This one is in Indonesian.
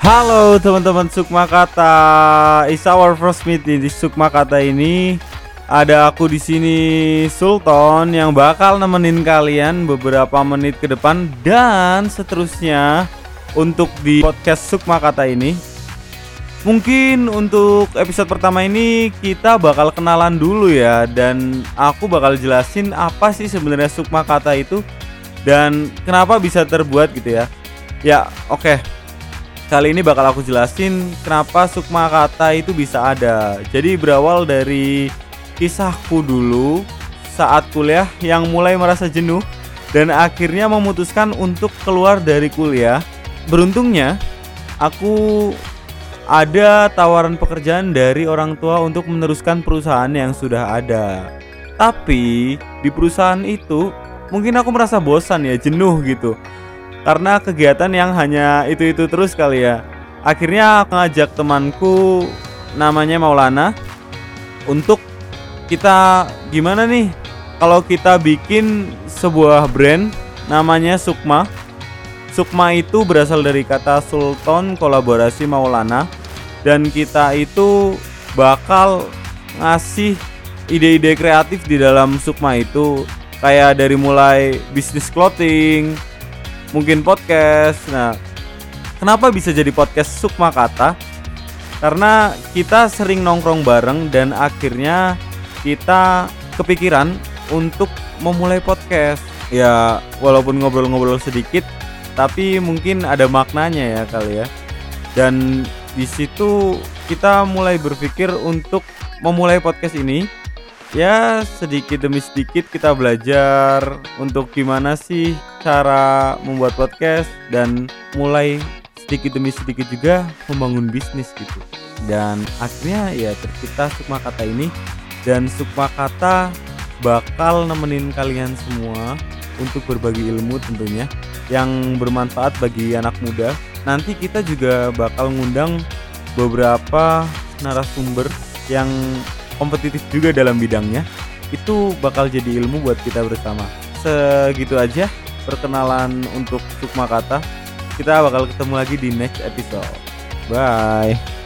Halo teman-teman Sukma Kata, it's our first meeting di Sukma Kata ini. Ada aku di sini Sultan yang bakal nemenin kalian beberapa menit ke depan dan seterusnya untuk di podcast Sukma Kata ini. Mungkin untuk episode pertama ini kita bakal kenalan dulu ya dan aku bakal jelasin apa sih sebenarnya Sukma Kata itu dan kenapa bisa terbuat gitu ya. Ya, oke. Kali ini bakal aku jelasin kenapa Sukma Kata itu bisa ada. Jadi berawal dari kisahku dulu saat kuliah yang mulai merasa jenuh dan akhirnya memutuskan untuk keluar dari kuliah. Beruntungnya aku ada tawaran pekerjaan dari orang tua untuk meneruskan perusahaan yang sudah ada. Tapi di perusahaan itu mungkin aku merasa bosan ya, jenuh gitu karena kegiatan yang hanya itu-itu terus kali ya. Akhirnya ngajak temanku namanya Maulana untuk kita gimana nih kalau kita bikin sebuah brand namanya Sukma. Sukma itu berasal dari kata Sultan kolaborasi Maulana dan kita itu bakal ngasih ide-ide kreatif di dalam Sukma itu kayak dari mulai bisnis clothing, mungkin podcast. Nah, kenapa bisa jadi podcast Sukma Kata? Karena kita sering nongkrong bareng dan akhirnya kita kepikiran untuk memulai podcast. Ya, walaupun ngobrol-ngobrol sedikit, tapi mungkin ada maknanya ya kali ya. Dan di situ kita mulai berpikir untuk memulai podcast ini ya sedikit demi sedikit kita belajar untuk gimana sih cara membuat podcast dan mulai sedikit demi sedikit juga membangun bisnis gitu. Dan akhirnya ya tercipta Sukma Kata ini dan Sukma Kata bakal nemenin kalian semua untuk berbagi ilmu tentunya yang bermanfaat bagi anak muda. Nanti kita juga bakal ngundang beberapa narasumber yang kompetitif juga dalam bidangnya itu bakal jadi ilmu buat kita bersama. Segitu aja perkenalan untuk Sukma Kata kita bakal ketemu lagi di next episode. Bye